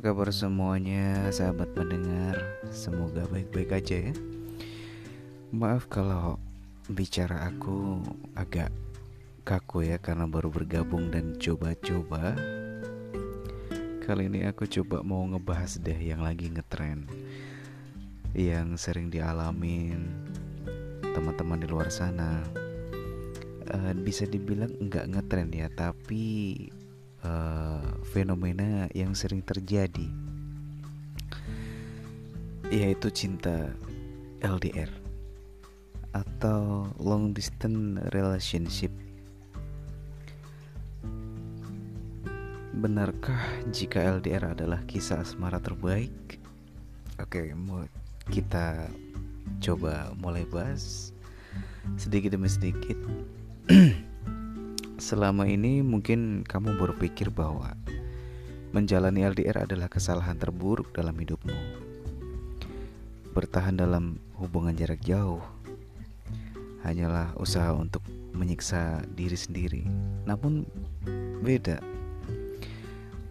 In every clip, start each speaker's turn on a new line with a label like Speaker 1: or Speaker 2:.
Speaker 1: Kabar semuanya, sahabat pendengar? Semoga baik-baik aja ya. Maaf kalau bicara aku agak kaku ya karena baru bergabung dan coba-coba. Kali ini aku coba mau ngebahas deh yang lagi ngetren, yang sering dialamin teman-teman di luar sana. Uh, bisa dibilang nggak ngetren ya, tapi uh, fenomena yang sering terjadi yaitu cinta LDR atau long distance relationship. Benarkah jika LDR adalah kisah asmara terbaik? Oke, mau kita coba mulai bahas sedikit demi sedikit. Selama ini mungkin kamu berpikir bahwa menjalani LDR adalah kesalahan terburuk dalam hidupmu. Bertahan dalam hubungan jarak jauh hanyalah usaha untuk menyiksa diri sendiri. Namun beda.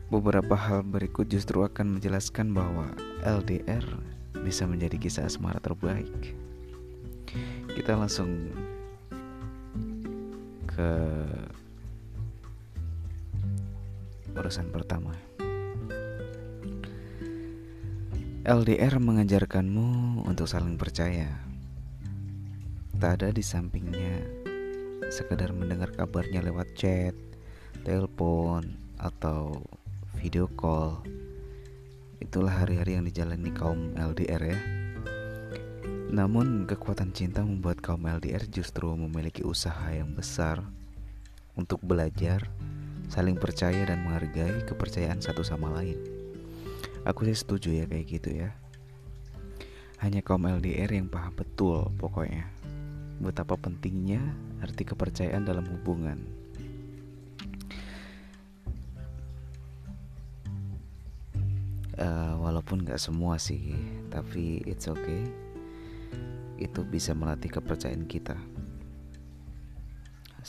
Speaker 1: Beberapa hal berikut justru akan menjelaskan bahwa LDR bisa menjadi kisah asmara terbaik. Kita langsung ke urusan pertama. LDR mengajarkanmu untuk saling percaya. Tak ada di sampingnya sekedar mendengar kabarnya lewat chat, telepon, atau video call. Itulah hari-hari yang dijalani kaum LDR ya. Namun kekuatan cinta membuat kaum LDR justru memiliki usaha yang besar untuk belajar, saling percaya dan menghargai kepercayaan satu sama lain. Aku sih setuju ya kayak gitu ya. Hanya kaum LDR yang paham betul pokoknya betapa pentingnya arti kepercayaan dalam hubungan. Uh, walaupun gak semua sih, tapi it's okay itu bisa melatih kepercayaan kita.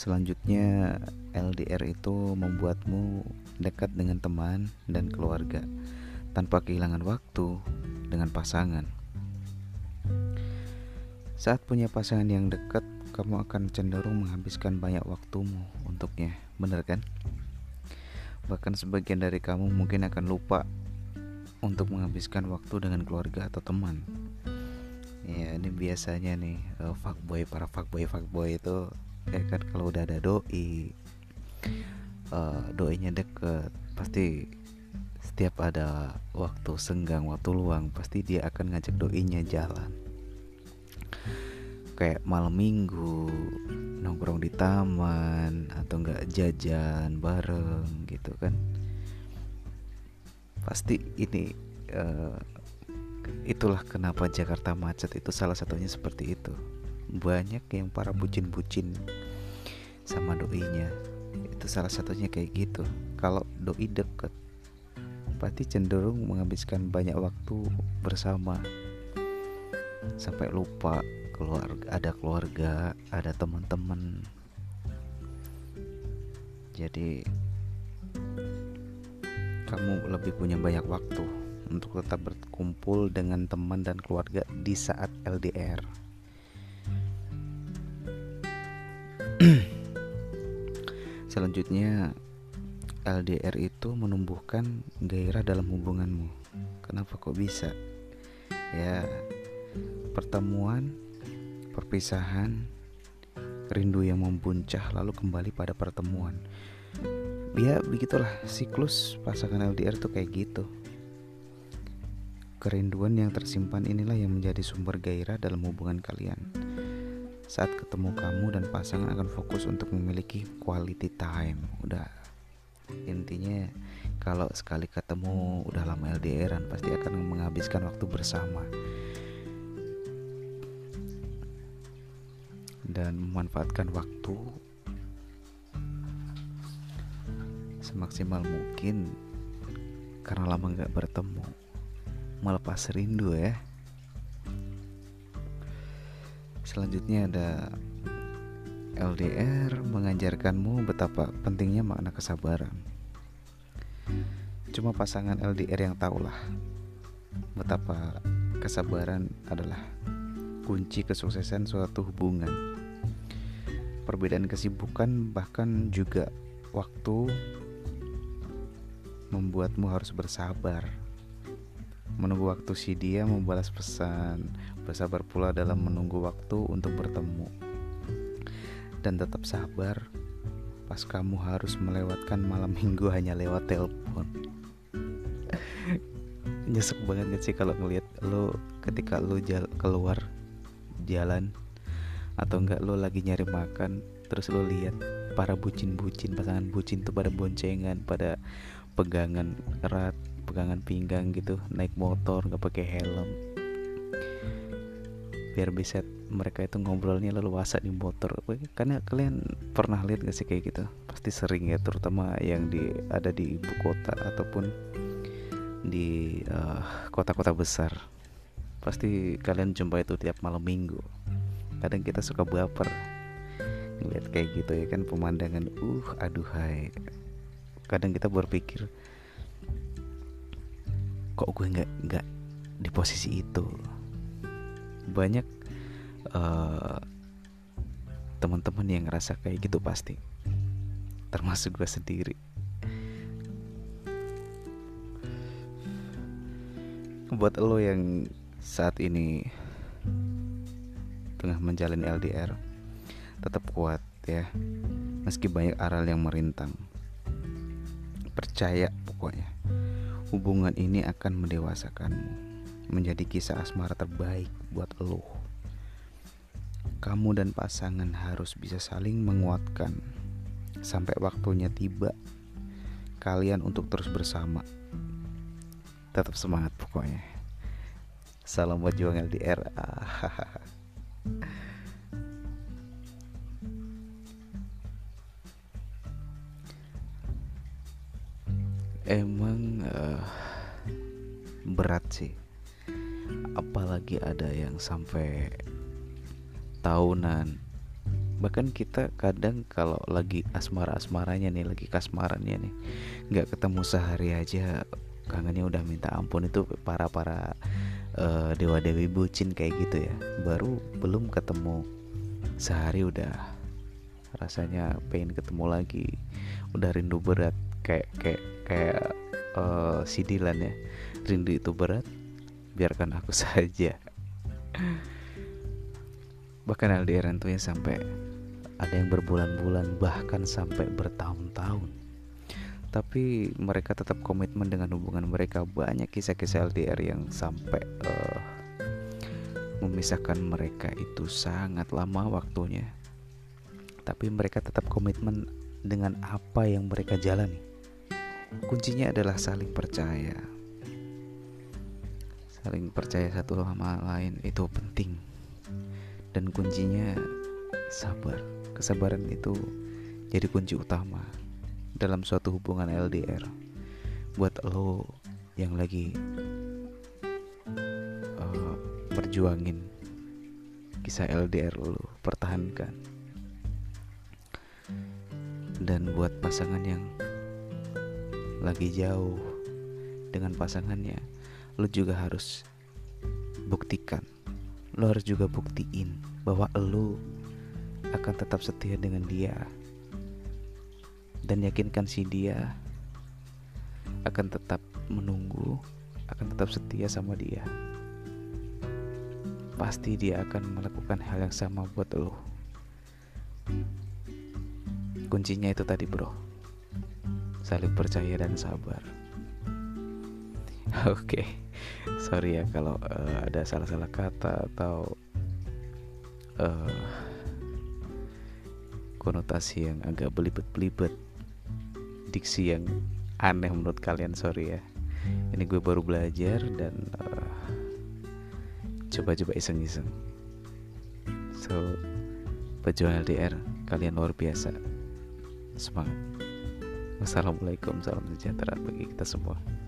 Speaker 1: Selanjutnya, LDR itu membuatmu dekat dengan teman dan keluarga tanpa kehilangan waktu dengan pasangan. Saat punya pasangan yang dekat, kamu akan cenderung menghabiskan banyak waktumu untuknya, bener kan? Bahkan sebagian dari kamu mungkin akan lupa untuk menghabiskan waktu dengan keluarga atau teman ya ini biasanya nih uh, fuckboy para fuckboy fuckboy itu ya kan kalau udah ada doi uh, doinya deket pasti setiap ada waktu senggang waktu luang pasti dia akan ngajak doinya jalan. Kayak malam minggu nongkrong di taman atau enggak jajan bareng gitu kan. Pasti ini uh, itulah kenapa Jakarta macet itu salah satunya seperti itu banyak yang para bucin-bucin sama doinya. Itu salah satunya kayak gitu. Kalau doi deket pasti cenderung menghabiskan banyak waktu bersama. Sampai lupa keluarga ada keluarga ada teman-teman. Jadi kamu lebih punya banyak waktu untuk tetap berkumpul dengan teman dan keluarga di saat LDR. Selanjutnya, LDR itu menumbuhkan gairah dalam hubunganmu. Kenapa kok bisa? Ya, pertemuan, perpisahan, rindu yang membuncah lalu kembali pada pertemuan. Ya, begitulah siklus pasangan LDR tuh kayak gitu. Kerinduan yang tersimpan inilah yang menjadi sumber gairah dalam hubungan kalian. Saat ketemu kamu dan pasangan akan fokus untuk memiliki quality time. Udah intinya kalau sekali ketemu udah lama LDRan pasti akan menghabiskan waktu bersama. Dan memanfaatkan waktu semaksimal mungkin karena lama nggak bertemu melepas rindu ya selanjutnya ada LDR mengajarkanmu betapa pentingnya makna kesabaran Cuma pasangan LDR yang tahulah betapa kesabaran adalah kunci kesuksesan suatu hubungan. Perbedaan kesibukan bahkan juga waktu membuatmu harus bersabar. Menunggu waktu si dia membalas pesan, bersabar pula dalam menunggu waktu untuk bertemu. Dan tetap sabar pas kamu harus melewatkan malam minggu hanya lewat telepon. Nyesek banget gak sih kalau ngelihat lo ketika lo jal keluar jalan atau enggak lo lagi nyari makan terus lo lihat para bucin-bucin pasangan bucin tuh pada boncengan pada pegangan erat pegangan pinggang gitu naik motor nggak pakai helm biar bisa mereka itu ngobrolnya leluasa di motor. Karena kalian pernah lihat gak sih kayak gitu? Pasti sering ya terutama yang di ada di ibu kota ataupun di eh, kota-kota uh, besar. Pasti kalian jumpa itu tiap malam minggu. Kadang kita suka baper ngeliat kayak gitu ya kan pemandangan. Uh aduhai. Kadang kita berpikir kok gue nggak nggak di posisi itu banyak uh, teman-teman yang ngerasa kayak gitu pasti. Termasuk gue sendiri. Buat lo yang saat ini tengah menjalani LDR tetap kuat ya. Meski banyak aral yang merintang. Percaya pokoknya hubungan ini akan mendewasakanmu menjadi kisah asmara terbaik buat lo kamu dan pasangan harus bisa saling menguatkan. Sampai waktunya tiba kalian untuk terus bersama. Tetap semangat pokoknya. Salam buat juang LDR emang uh, berat sih apalagi ada yang sampai tahunan. Bahkan kita kadang kalau lagi asmara asmaranya nih lagi kasmarannya nih nggak ketemu sehari aja kangennya udah minta ampun. Itu para para uh, eh, dewa dewi bucin kayak gitu ya. Baru belum ketemu. Sehari udah rasanya pengen ketemu lagi. Udah rindu berat. Kayak kayak kayak uh, si Dilan ya. Rindu itu berat biarkan aku saja. Bahkan LDR itu ya sampai ada yang berbulan-bulan bahkan sampai bertahun-tahun. Tapi mereka tetap komitmen dengan hubungan mereka. Banyak kisah-kisah LDR yang sampai uh, memisahkan mereka itu sangat lama waktunya. Tapi mereka tetap komitmen dengan apa yang mereka jalani. Kuncinya adalah saling percaya saling percaya satu sama lain itu penting. Dan kuncinya sabar. Kesabaran itu jadi kunci utama dalam suatu hubungan LDR buat lo yang lagi uh, berjuangin kisah LDR lo pertahankan. Dan buat pasangan yang lagi jauh dengan pasangannya lo juga harus buktikan lo harus juga buktiin bahwa lo akan tetap setia dengan dia dan yakinkan si dia akan tetap menunggu, akan tetap setia sama dia. Pasti dia akan melakukan hal yang sama buat lo. Kuncinya itu tadi, bro. Saling percaya dan sabar. Oke, okay. sorry ya kalau uh, ada salah-salah kata atau uh, konotasi yang agak belibet-belibet. Diksi yang aneh menurut kalian sorry ya. Ini gue baru belajar dan uh, coba-coba iseng-iseng. So pejuang LDR kalian luar biasa. Semangat. Wassalamualaikum salam sejahtera bagi kita semua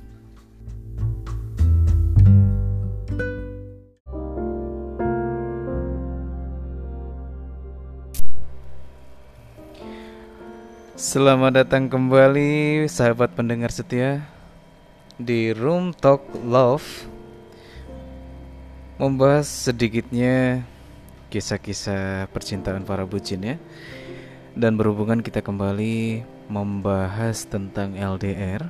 Speaker 1: Selamat datang kembali sahabat pendengar setia di Room Talk Love membahas sedikitnya kisah-kisah percintaan para bucin ya. Dan berhubungan kita kembali membahas tentang LDR.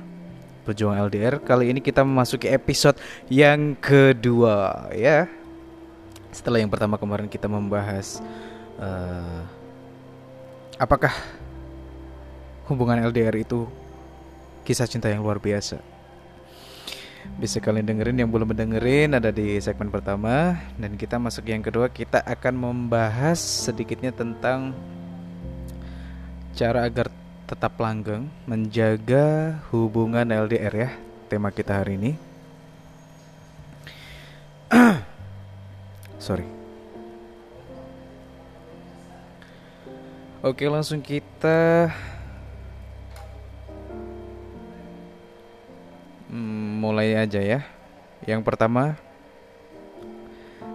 Speaker 1: Perjuangan LDR kali ini kita memasuki episode yang kedua ya. Setelah yang pertama kemarin kita membahas uh, apakah hubungan LDR itu kisah cinta yang luar biasa. Bisa kalian dengerin yang belum mendengerin ada di segmen pertama dan kita masuk yang kedua kita akan membahas sedikitnya tentang cara agar tetap langgeng menjaga hubungan LDR ya tema kita hari ini. Sorry. Oke langsung kita mulai aja ya. Yang pertama,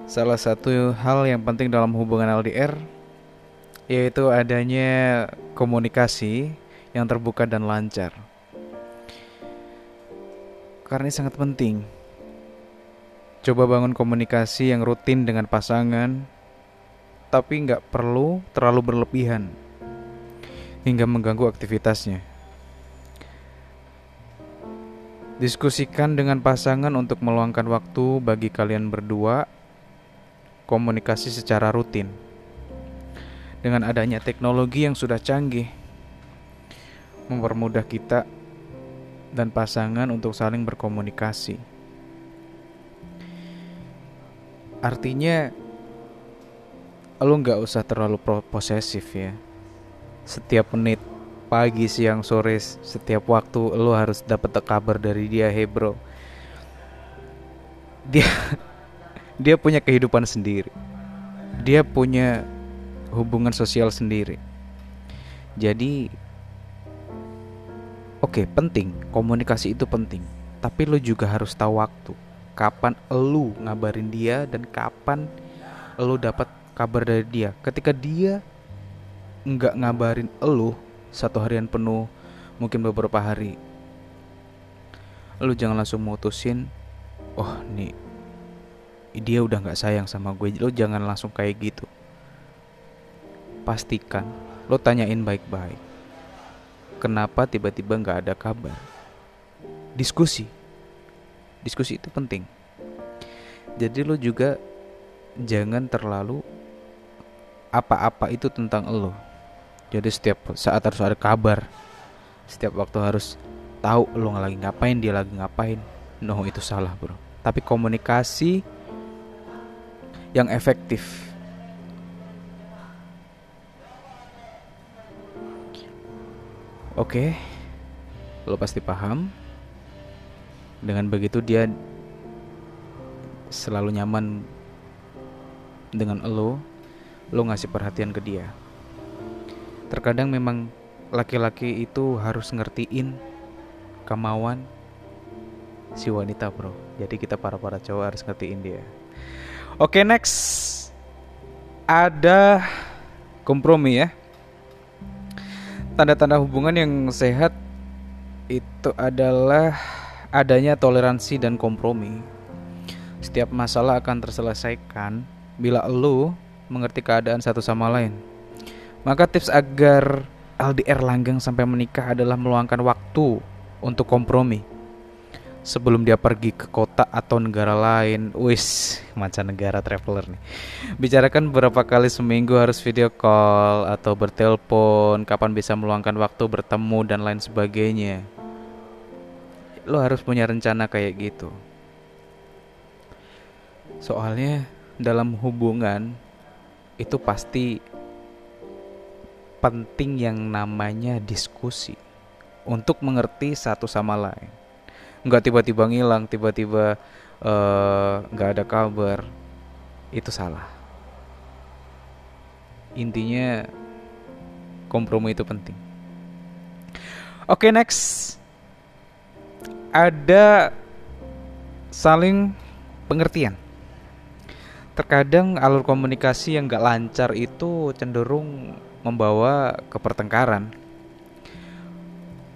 Speaker 1: salah satu hal yang penting dalam hubungan LDR yaitu adanya komunikasi yang terbuka dan lancar. Karena ini sangat penting. Coba bangun komunikasi yang rutin dengan pasangan, tapi nggak perlu terlalu berlebihan hingga mengganggu aktivitasnya. Diskusikan dengan pasangan untuk meluangkan waktu bagi kalian berdua komunikasi secara rutin. Dengan adanya teknologi yang sudah canggih, mempermudah kita dan pasangan untuk saling berkomunikasi. Artinya, lo nggak usah terlalu posesif ya. Setiap menit pagi, siang, sore, setiap waktu lo harus dapat kabar dari dia, hey bro. Dia dia punya kehidupan sendiri. Dia punya hubungan sosial sendiri. Jadi oke, okay, penting, komunikasi itu penting. Tapi lo juga harus tahu waktu. Kapan lo ngabarin dia dan kapan lo dapat kabar dari dia. Ketika dia nggak ngabarin lo, satu harian penuh, mungkin beberapa hari. Lu jangan langsung mutusin, oh nih dia udah nggak sayang sama gue. Lu jangan langsung kayak gitu. Pastikan, lo tanyain baik-baik. Kenapa tiba-tiba nggak ada kabar? Diskusi, diskusi itu penting. Jadi lo juga jangan terlalu apa-apa itu tentang lo jadi setiap saat harus ada kabar. Setiap waktu harus tahu lo lagi ngapain dia lagi ngapain. No itu salah bro. Tapi komunikasi yang efektif. Oke, lo pasti paham. Dengan begitu dia selalu nyaman dengan lo, lo ngasih perhatian ke dia terkadang memang laki-laki itu harus ngertiin kemauan si wanita bro. Jadi kita para para cowok harus ngertiin dia. Oke okay, next. Ada kompromi ya. Tanda-tanda hubungan yang sehat itu adalah adanya toleransi dan kompromi. Setiap masalah akan terselesaikan bila lo mengerti keadaan satu sama lain maka tips agar LDR langgeng sampai menikah adalah meluangkan waktu untuk kompromi. Sebelum dia pergi ke kota atau negara lain, wis negara traveler nih. Bicarakan beberapa kali seminggu harus video call atau bertelepon, kapan bisa meluangkan waktu bertemu dan lain sebagainya. Lo harus punya rencana kayak gitu. Soalnya dalam hubungan itu pasti penting yang namanya diskusi untuk mengerti satu sama lain. Nggak tiba-tiba ngilang, tiba-tiba uh, nggak ada kabar, itu salah. Intinya kompromi itu penting. Oke okay, next ada saling pengertian. Terkadang alur komunikasi yang gak lancar itu cenderung membawa ke pertengkaran.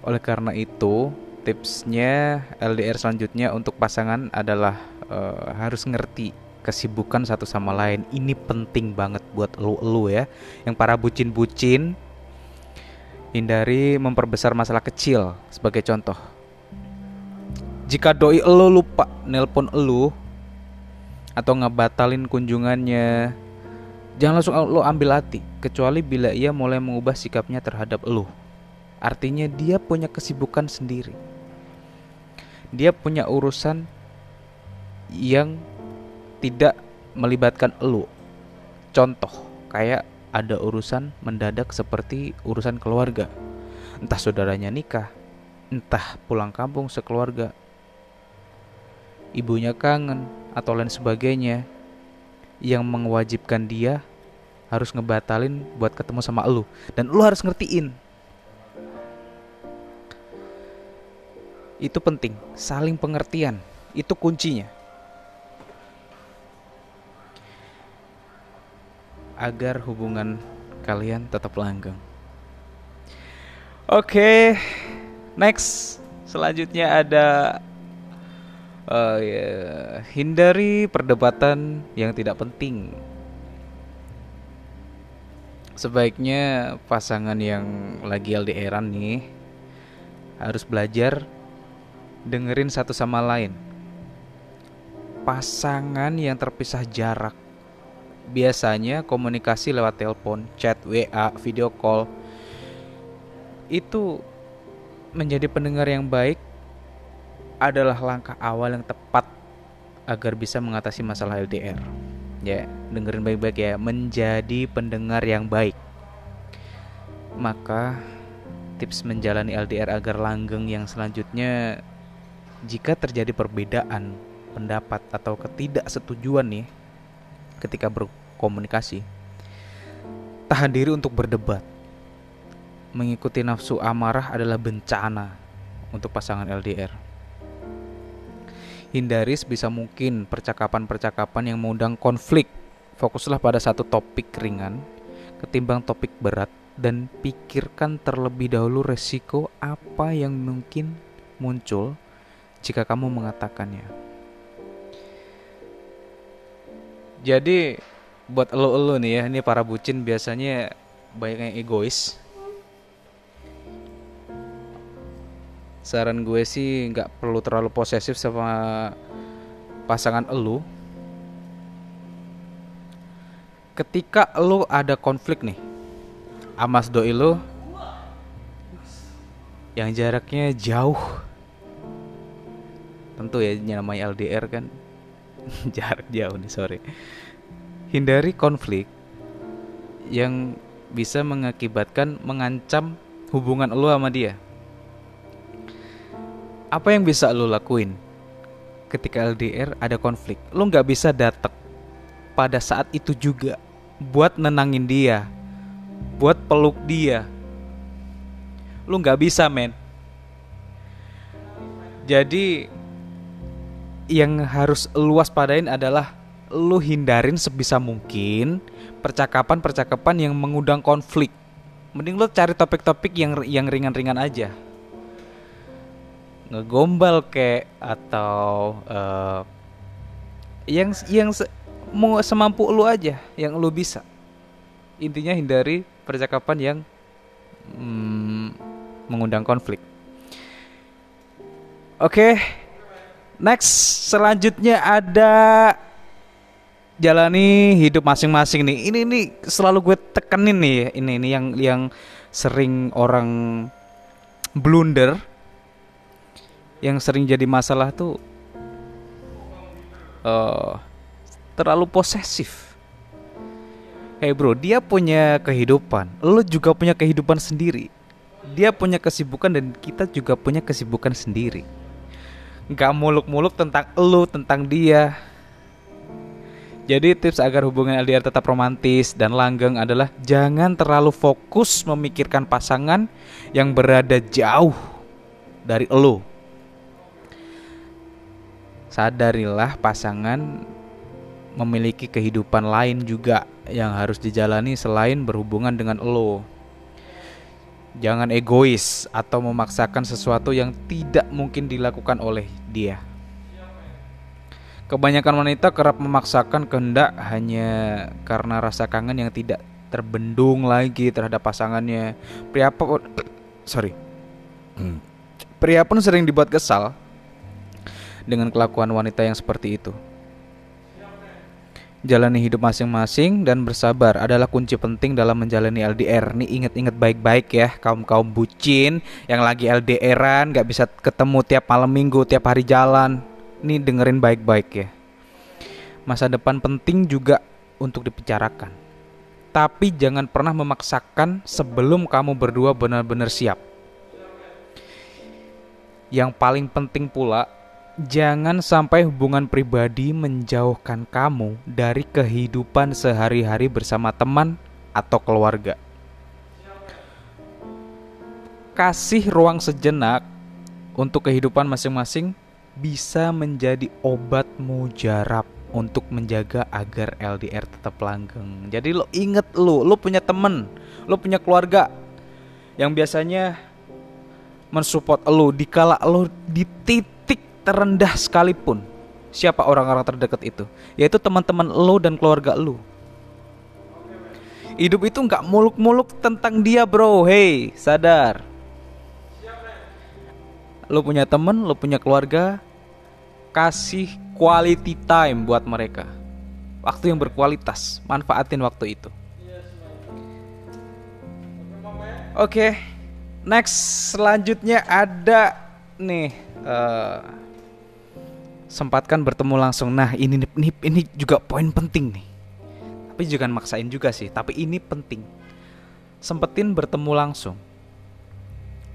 Speaker 1: Oleh karena itu, tipsnya LDR selanjutnya untuk pasangan adalah uh, harus ngerti kesibukan satu sama lain. Ini penting banget buat lu-lu ya. Yang para bucin-bucin hindari memperbesar masalah kecil sebagai contoh. Jika doi lu lupa nelpon lu atau ngebatalin kunjungannya, jangan langsung lu ambil hati kecuali bila ia mulai mengubah sikapnya terhadap lu. Artinya dia punya kesibukan sendiri dia punya urusan yang tidak melibatkan elu. Contoh, kayak ada urusan mendadak seperti urusan keluarga. Entah saudaranya nikah, entah pulang kampung sekeluarga. Ibunya kangen atau lain sebagainya yang mewajibkan dia harus ngebatalin buat ketemu sama elu dan lu harus ngertiin Itu penting, saling pengertian. Itu kuncinya. Agar hubungan kalian tetap langgeng. Oke, okay, next. Selanjutnya ada uh, ya, hindari perdebatan yang tidak penting. Sebaiknya pasangan yang lagi LDRan nih harus belajar dengerin satu sama lain. Pasangan yang terpisah jarak biasanya komunikasi lewat telepon, chat, WA, video call itu menjadi pendengar yang baik adalah langkah awal yang tepat agar bisa mengatasi masalah LDR. Ya, dengerin baik-baik ya, menjadi pendengar yang baik. Maka tips menjalani LDR agar langgeng yang selanjutnya jika terjadi perbedaan pendapat atau ketidaksetujuan nih ketika berkomunikasi, tahan diri untuk berdebat. Mengikuti nafsu amarah adalah bencana untuk pasangan LDR. Hindari sebisa mungkin percakapan-percakapan yang mengundang konflik. Fokuslah pada satu topik ringan ketimbang topik berat dan pikirkan terlebih dahulu resiko apa yang mungkin muncul jika kamu mengatakannya. Jadi buat elo-elo nih ya, ini para bucin biasanya banyak yang egois. Saran gue sih nggak perlu terlalu posesif sama pasangan elu. Ketika elu ada konflik nih, amas doi lo yang jaraknya jauh. Tentu ya namanya LDR kan. Jarak jauh nih sorry. Hindari konflik yang bisa mengakibatkan mengancam hubungan lo sama dia apa yang bisa lo lakuin ketika LDR ada konflik lo nggak bisa datang pada saat itu juga buat nenangin dia buat peluk dia lu nggak bisa men jadi yang harus luas padain adalah lu hindarin sebisa mungkin percakapan-percakapan yang mengundang konflik. Mending lu cari topik-topik yang yang ringan-ringan aja. Ngegombal kek atau uh, yang yang se mau semampu lu aja, yang lu bisa. Intinya hindari percakapan yang mm, mengundang konflik. Oke, okay Next, selanjutnya ada jalani hidup masing-masing nih. Ini nih selalu gue tekenin nih. Ini ini yang yang sering orang blunder, yang sering jadi masalah tuh uh, terlalu posesif. Hey bro, dia punya kehidupan, lo juga punya kehidupan sendiri. Dia punya kesibukan dan kita juga punya kesibukan sendiri nggak muluk-muluk tentang lu tentang dia jadi tips agar hubungan LDR tetap romantis dan langgeng adalah jangan terlalu fokus memikirkan pasangan yang berada jauh dari lo. Sadarilah pasangan memiliki kehidupan lain juga yang harus dijalani selain berhubungan dengan lo. Jangan egois atau memaksakan sesuatu yang tidak mungkin dilakukan oleh dia. Kebanyakan wanita kerap memaksakan kehendak hanya karena rasa kangen yang tidak terbendung lagi terhadap pasangannya. Pria pun sorry. Pria pun sering dibuat kesal dengan kelakuan wanita yang seperti itu. Jalani hidup masing-masing dan bersabar adalah kunci penting dalam menjalani LDR. Nih inget-inget baik-baik ya kaum kaum bucin yang lagi LDRan gak bisa ketemu tiap malam minggu, tiap hari jalan. Nih dengerin baik-baik ya. Masa depan penting juga untuk dibicarakan. Tapi jangan pernah memaksakan sebelum kamu berdua benar-benar siap. Yang paling penting pula Jangan sampai hubungan pribadi menjauhkan kamu dari kehidupan sehari-hari bersama teman atau keluarga. Kasih ruang sejenak untuk kehidupan masing-masing bisa menjadi obat mujarab untuk menjaga agar LDR tetap langgeng. Jadi lo inget lo, lo punya temen, lo punya keluarga yang biasanya mensupport lo dikala lo di terendah sekalipun siapa orang-orang terdekat itu yaitu teman-teman lo dan keluarga lo. Hidup itu nggak muluk-muluk tentang dia bro. Hey sadar. Lo punya temen lo punya keluarga kasih quality time buat mereka. Waktu yang berkualitas manfaatin waktu itu. Oke okay. next selanjutnya ada nih uh, sempatkan bertemu langsung. Nah, ini ini ini juga poin penting nih. Tapi jangan maksain juga sih, tapi ini penting. Sempetin bertemu langsung.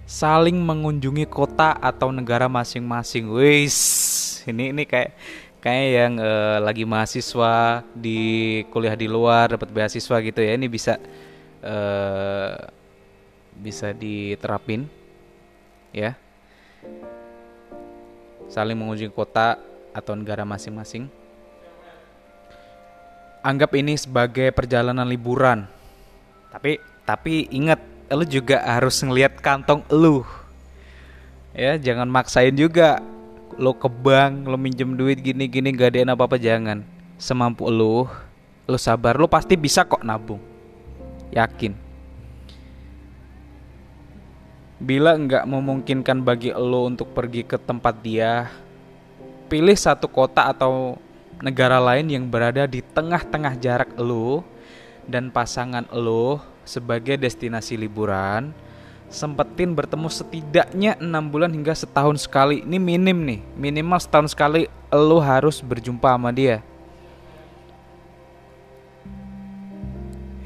Speaker 1: Saling mengunjungi kota atau negara masing-masing. Wis, ini ini kayak kayak yang uh, lagi mahasiswa di kuliah di luar dapat beasiswa gitu ya. Ini bisa uh, bisa diterapin ya saling mengunjungi kota atau negara masing-masing. Anggap ini sebagai perjalanan liburan. Tapi tapi ingat, lu juga harus ngelihat kantong lu. Ya, jangan maksain juga. Lo ke bank, lo minjem duit gini-gini gak ada apa-apa jangan. Semampu lu, lu sabar, lu pasti bisa kok nabung. Yakin. Bila nggak memungkinkan bagi lo untuk pergi ke tempat dia, pilih satu kota atau negara lain yang berada di tengah-tengah jarak lo dan pasangan lo sebagai destinasi liburan. Sempetin bertemu setidaknya enam bulan hingga setahun sekali. Ini minim nih, minimal setahun sekali lo harus berjumpa sama dia.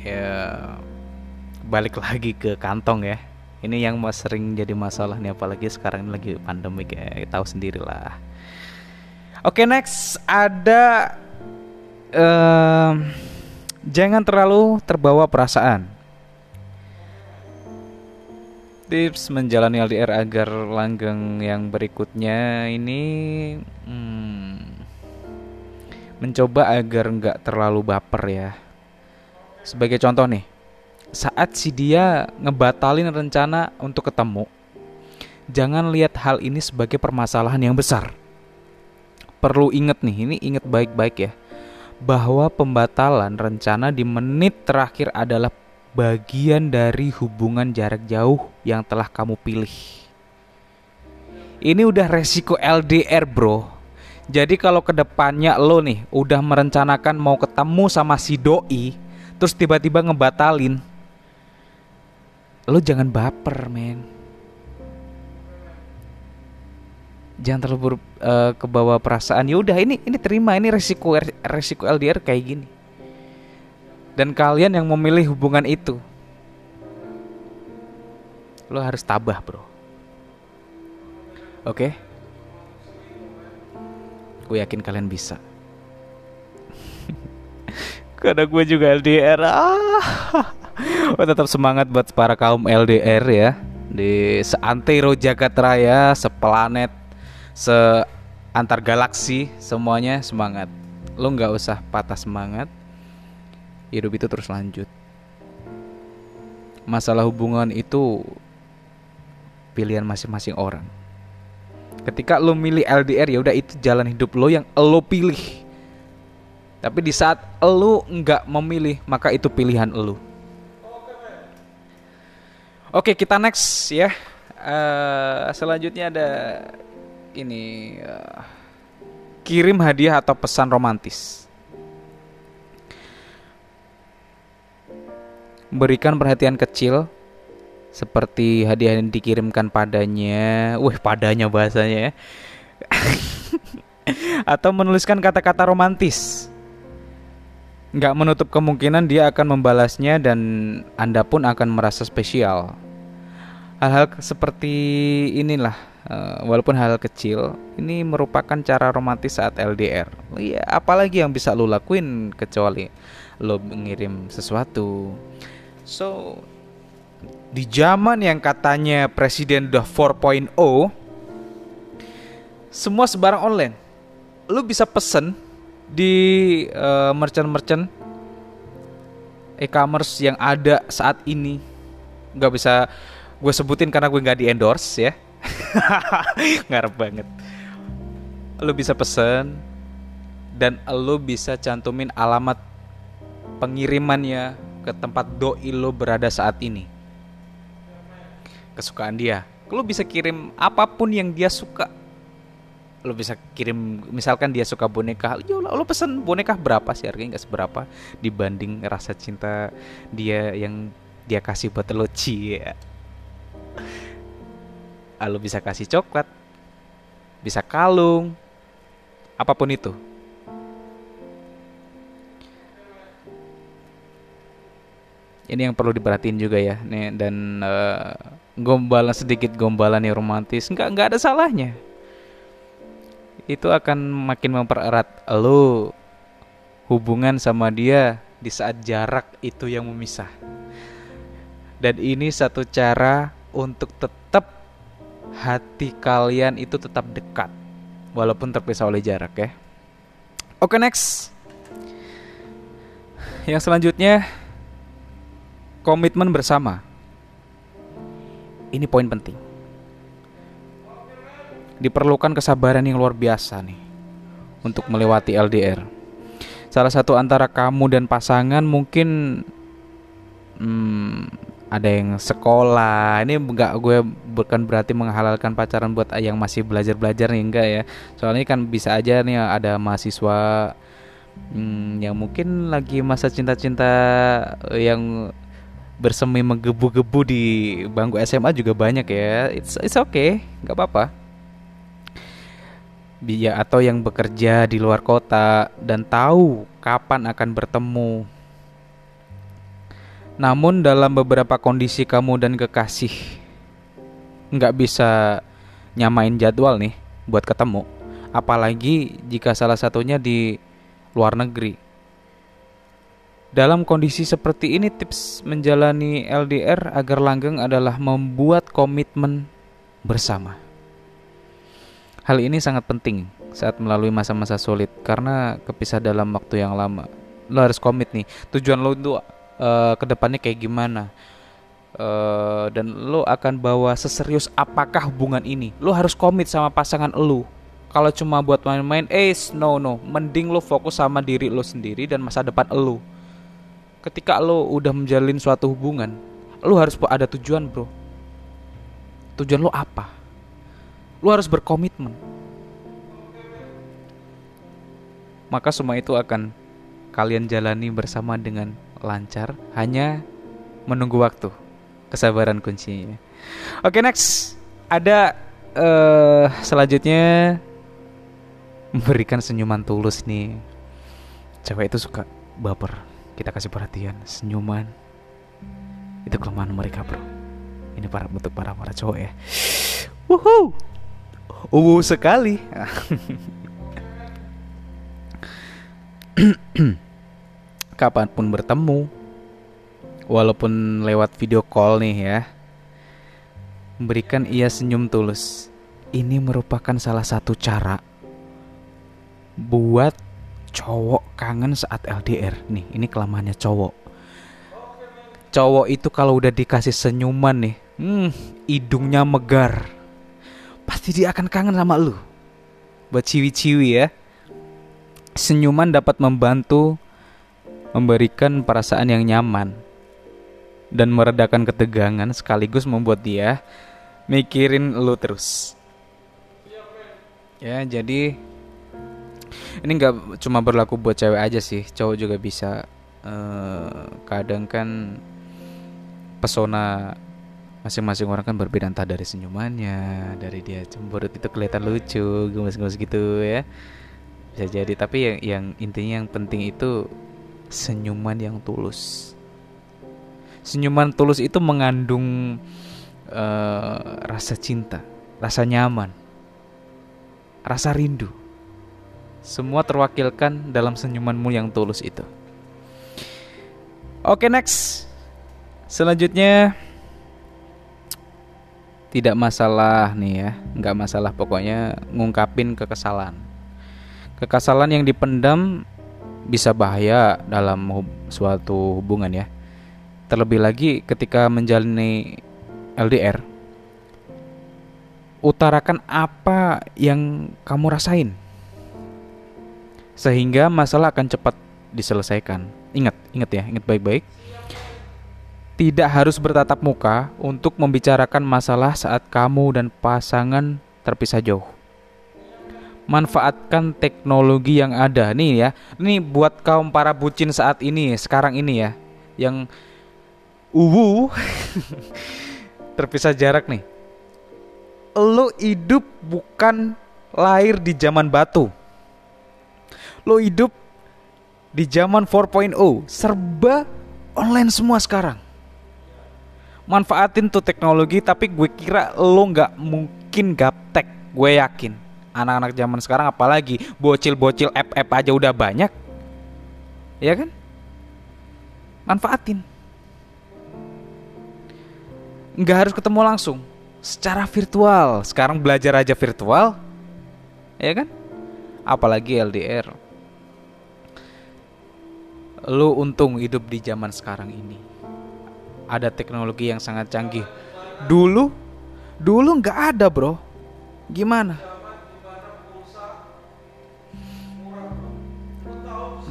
Speaker 1: Ya, balik lagi ke kantong ya. Ini yang sering jadi masalah nih apalagi sekarang ini lagi pandemi kayak tahu sendirilah. Oke, okay, next ada uh, jangan terlalu terbawa perasaan. Tips menjalani LDR agar langgeng yang berikutnya ini hmm, mencoba agar nggak terlalu baper ya. Sebagai contoh nih, saat si dia ngebatalin rencana untuk ketemu, jangan lihat hal ini sebagai permasalahan yang besar perlu inget nih, ini inget baik-baik ya, bahwa pembatalan rencana di menit terakhir adalah bagian dari hubungan jarak jauh yang telah kamu pilih. Ini udah resiko LDR bro. Jadi kalau ke depannya lo nih udah merencanakan mau ketemu sama si doi, terus tiba-tiba ngebatalin, lo jangan baper men jangan terlalu ber, uh, kebawa perasaan ya udah ini ini terima ini resiko resiko LDR kayak gini. Dan kalian yang memilih hubungan itu lo harus tabah bro. Oke? Okay? gue yakin kalian bisa. Karena gue juga LDR ah. Tetap semangat buat para kaum LDR ya. Di seantero Jagat Raya seplanet se antar galaksi semuanya semangat lo nggak usah patah semangat hidup itu terus lanjut masalah hubungan itu pilihan masing-masing orang. Ketika lo milih LDR ya udah itu jalan hidup lo yang lo pilih. Tapi di saat lo nggak memilih maka itu pilihan lo. Oke kita next ya. Uh, selanjutnya ada ini uh, kirim hadiah atau pesan romantis. Berikan perhatian kecil seperti hadiah yang dikirimkan padanya, wah padanya bahasanya ya. Atau menuliskan kata-kata romantis. Nggak menutup kemungkinan dia akan membalasnya dan Anda pun akan merasa spesial. Hal-hal seperti inilah, uh, walaupun hal kecil, ini merupakan cara romantis saat LDR. Iya, apalagi yang bisa lo lakuin kecuali lo mengirim sesuatu. So, di zaman yang katanya presiden udah 4.0 semua sebarang online lu bisa pesen di uh, merchant-merchant e-commerce yang ada saat ini nggak bisa gue sebutin karena gue nggak di endorse ya ngarep banget. Lu bisa pesen dan lu bisa cantumin alamat pengirimannya ke tempat doi lo berada saat ini. Kesukaan dia. Lo bisa kirim apa pun yang dia suka. Lo bisa kirim misalkan dia suka boneka yo lo pesen boneka berapa sih? Harganya nggak seberapa dibanding rasa cinta dia yang dia kasih buat lo cia ah, lo bisa kasih coklat bisa kalung apa pun itu. Ini yang perlu diperhatiin juga ya nih dan uh, gombalan sedikit gombalan yang romantis nggak nggak ada salahnya. Itu akan makin mempererat lo hubungan sama dia di saat jarak itu yang memisah. Dan ini satu cara untuk tetap hati kalian itu tetap dekat walaupun terpisah oleh jarak ya oke next yang selanjutnya komitmen bersama ini poin penting. Diperlukan kesabaran yang luar biasa nih untuk melewati LDR. Salah satu antara kamu dan pasangan mungkin hmm, ada yang sekolah. Ini enggak gue bukan berarti menghalalkan pacaran buat yang masih belajar-belajar nih enggak ya. Soalnya kan bisa aja nih ada mahasiswa hmm, yang mungkin lagi masa cinta-cinta yang bersemi menggebu-gebu di bangku SMA juga banyak ya. It's it's okay, nggak apa-apa. Ya atau yang bekerja di luar kota dan tahu kapan akan bertemu. Namun dalam beberapa kondisi kamu dan kekasih nggak bisa nyamain jadwal nih buat ketemu. Apalagi jika salah satunya di luar negeri dalam kondisi seperti ini tips menjalani LDR agar langgeng adalah membuat komitmen bersama. Hal ini sangat penting saat melalui masa-masa sulit karena kepisah dalam waktu yang lama. Lo harus komit nih. Tujuan lo itu uh, ke depannya kayak gimana? Uh, dan lo akan bawa seserius apakah hubungan ini? Lo harus komit sama pasangan lo. Kalau cuma buat main-main, eh no no, mending lo fokus sama diri lo sendiri dan masa depan lo ketika lo udah menjalin suatu hubungan lo harus ada tujuan bro tujuan lo apa lo harus berkomitmen maka semua itu akan kalian jalani bersama dengan lancar hanya menunggu waktu kesabaran kuncinya oke okay, next ada uh, selanjutnya memberikan senyuman tulus nih cewek itu suka baper kita kasih perhatian, senyuman. Itu kelemahan mereka, bro. Ini para bentuk para para cowok ya. Woohoo! Uh sekali. Kapan pun bertemu, walaupun lewat video call nih ya, memberikan ia senyum tulus. Ini merupakan salah satu cara buat cowok kangen saat LDR nih ini kelemahannya cowok cowok itu kalau udah dikasih senyuman nih, hmm, hidungnya megar. Pasti dia akan kangen sama lu. Buat ciwi-ciwi ya. Senyuman dapat membantu memberikan perasaan yang nyaman dan meredakan ketegangan sekaligus membuat dia mikirin lu terus. Ya, jadi ini nggak cuma berlaku buat cewek aja sih, cowok juga bisa. Uh, kadang kan pesona masing-masing orang kan berbeda entah dari senyumannya, dari dia cemberut itu kelihatan lucu, gemes-gemes gitu ya. Bisa jadi, tapi yang yang intinya yang penting itu senyuman yang tulus. Senyuman tulus itu mengandung uh, rasa cinta, rasa nyaman, rasa rindu. Semua terwakilkan dalam senyumanmu yang tulus itu. Oke, next. Selanjutnya tidak masalah nih ya, nggak masalah pokoknya ngungkapin kekesalan. Kekesalan yang dipendam bisa bahaya dalam suatu hubungan ya. Terlebih lagi ketika menjalani LDR. Utarakan apa yang kamu rasain. Sehingga masalah akan cepat diselesaikan. Ingat, ingat ya, ingat baik-baik. Tidak harus bertatap muka untuk membicarakan masalah saat kamu dan pasangan terpisah jauh manfaatkan teknologi yang ada nih ya. Ini buat kaum para bucin saat ini, sekarang ini ya, yang uwu terpisah jarak nih. Lo hidup bukan lahir di zaman batu. Lo hidup di zaman 4.0, serba online semua sekarang. Manfaatin tuh teknologi, tapi gue kira lo nggak mungkin gaptek, gue yakin anak-anak zaman sekarang apalagi bocil-bocil app-app aja udah banyak. Ya kan? Manfaatin. Nggak harus ketemu langsung. Secara virtual. Sekarang belajar aja virtual. Ya kan? Apalagi LDR lu untung hidup di zaman sekarang ini. Ada teknologi yang sangat canggih. Dulu dulu nggak ada bro. Gimana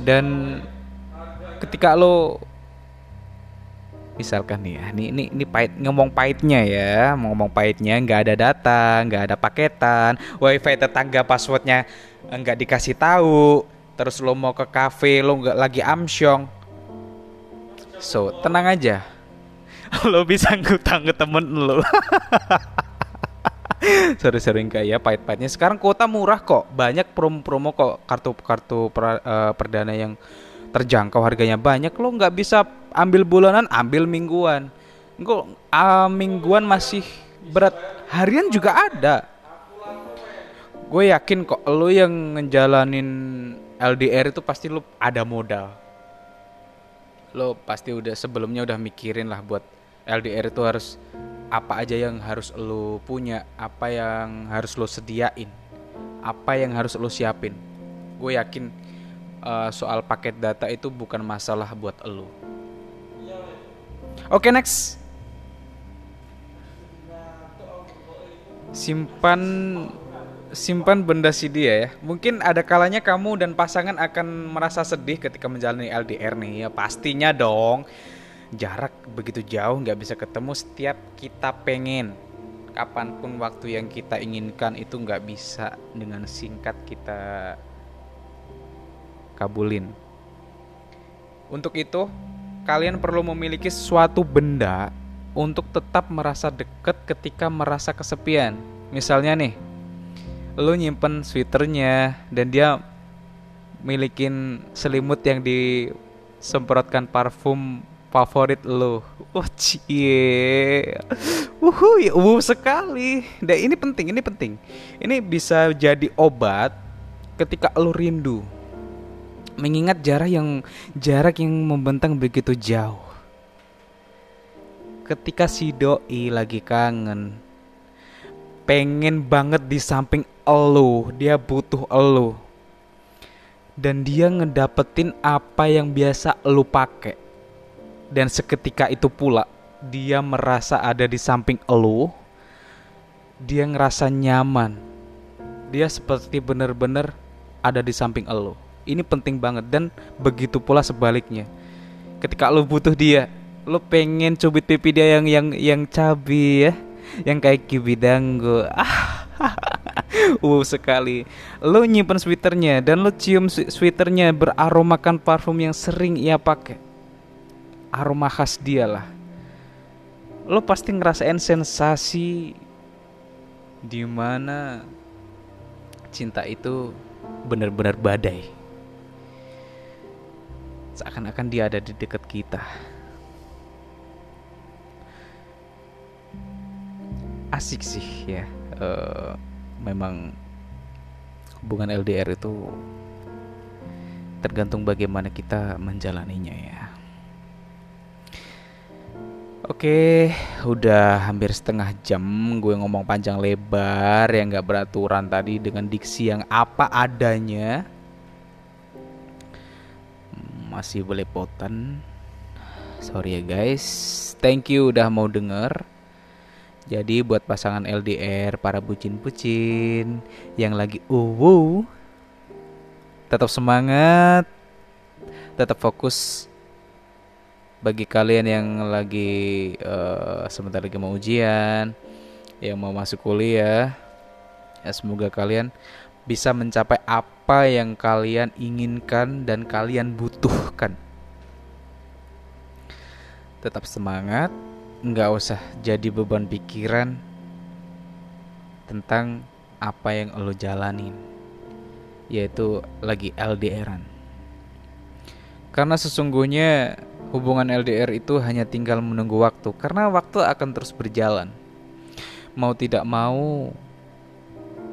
Speaker 1: dan ketika lo misalkan nih ya ini ini ini pahit ngomong pahitnya ya ngomong pahitnya nggak ada data nggak ada paketan wifi tetangga passwordnya nggak dikasih tahu terus lo mau ke cafe lo nggak lagi amsyong. So tenang aja. Lo bisa ngutang ke temen lo sering-sering kayak pahit-pahitnya. Sekarang kuota murah kok. Banyak promo-promo kok. Kartu-kartu per, uh, perdana yang terjangkau harganya banyak. Lo nggak bisa ambil bulanan ambil mingguan. Enggak, uh, mingguan masih berat. Harian juga ada. Gue yakin kok lo yang ngejalanin LDR itu pasti lo ada modal. Lo pasti udah sebelumnya udah mikirin lah buat LDR itu harus apa aja yang harus lo punya, apa yang harus lo sediain, apa yang harus lo siapin. Gue yakin uh, soal paket data itu bukan masalah buat lo. Oke okay, next. Simpan simpan benda si dia ya. Mungkin ada kalanya kamu dan pasangan akan merasa sedih ketika menjalani LDR nih ya pastinya dong jarak begitu jauh nggak bisa ketemu setiap kita pengen kapan pun waktu yang kita inginkan itu nggak bisa dengan singkat kita kabulin. Untuk itu kalian perlu memiliki suatu benda untuk tetap merasa deket ketika merasa kesepian. Misalnya nih lu nyimpen sweaternya dan dia milikin selimut yang disemprotkan parfum favorit lo. Oh cie. Uhuy, uh sekali. Dan ini penting, ini penting. Ini bisa jadi obat ketika lo rindu. Mengingat jarak yang jarak yang membentang begitu jauh. Ketika si doi lagi kangen, pengen banget di samping lo, dia butuh lo. Dan dia ngedapetin apa yang biasa lo pakai
Speaker 2: dan seketika itu pula dia merasa ada di samping elu. Dia ngerasa nyaman. Dia seperti benar-benar ada di samping elu. Ini penting banget. Dan begitu pula sebaliknya. Ketika lo butuh dia lo pengen cubit pipi dia yang yang yang cabi ya. Yang kayak kibidanggo ah uh sekali. Lo nyimpen sweaternya dan lo cium sweaternya beraromakan parfum yang sering ia pakai aroma khas dia lah lo pasti ngerasain sensasi di mana cinta itu benar-benar badai. Seakan-akan dia ada di dekat kita. Asik sih ya. Uh, memang hubungan LDR itu tergantung bagaimana kita menjalaninya ya. Oke, udah hampir setengah jam gue ngomong panjang lebar yang gak beraturan tadi dengan diksi yang apa adanya. Masih belepotan. Sorry ya guys. Thank you udah mau denger. Jadi buat pasangan LDR, para bucin-bucin yang lagi uwu, tetap semangat, tetap fokus bagi kalian yang lagi uh, sebentar lagi mau ujian, yang mau masuk kuliah, ya semoga kalian bisa mencapai apa yang kalian inginkan dan kalian butuhkan. Tetap semangat, nggak usah jadi beban pikiran tentang apa yang lo jalanin, yaitu lagi LDRan. Karena sesungguhnya hubungan LDR itu hanya tinggal menunggu waktu karena waktu akan terus berjalan. Mau tidak mau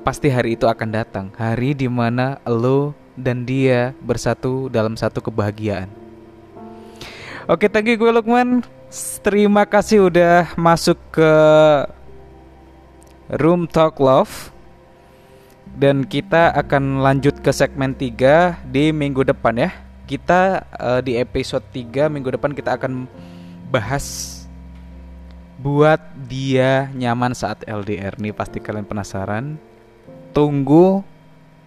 Speaker 2: pasti hari itu akan datang, hari di mana lo dan dia bersatu dalam satu kebahagiaan. Oke, thank you gue Lukman. Terima kasih udah masuk ke Room Talk Love. Dan kita akan lanjut ke segmen 3 di minggu depan ya kita uh, di episode 3 minggu depan kita akan bahas buat dia nyaman saat LDR nih pasti kalian penasaran. Tunggu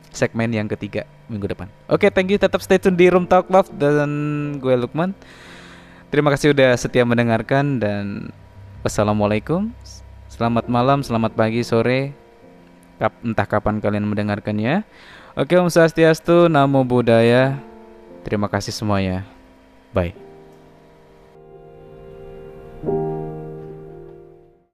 Speaker 2: segmen yang ketiga minggu depan. Oke, okay, thank you tetap stay tune di Room Talk Love dan gue Lukman. Terima kasih udah setia mendengarkan dan wassalamualaikum. Selamat malam, selamat pagi, sore, entah kapan kalian mendengarkannya. Oke, Om Swastiastu, Namo Buddhaya. Terima kasih semuanya. Bye.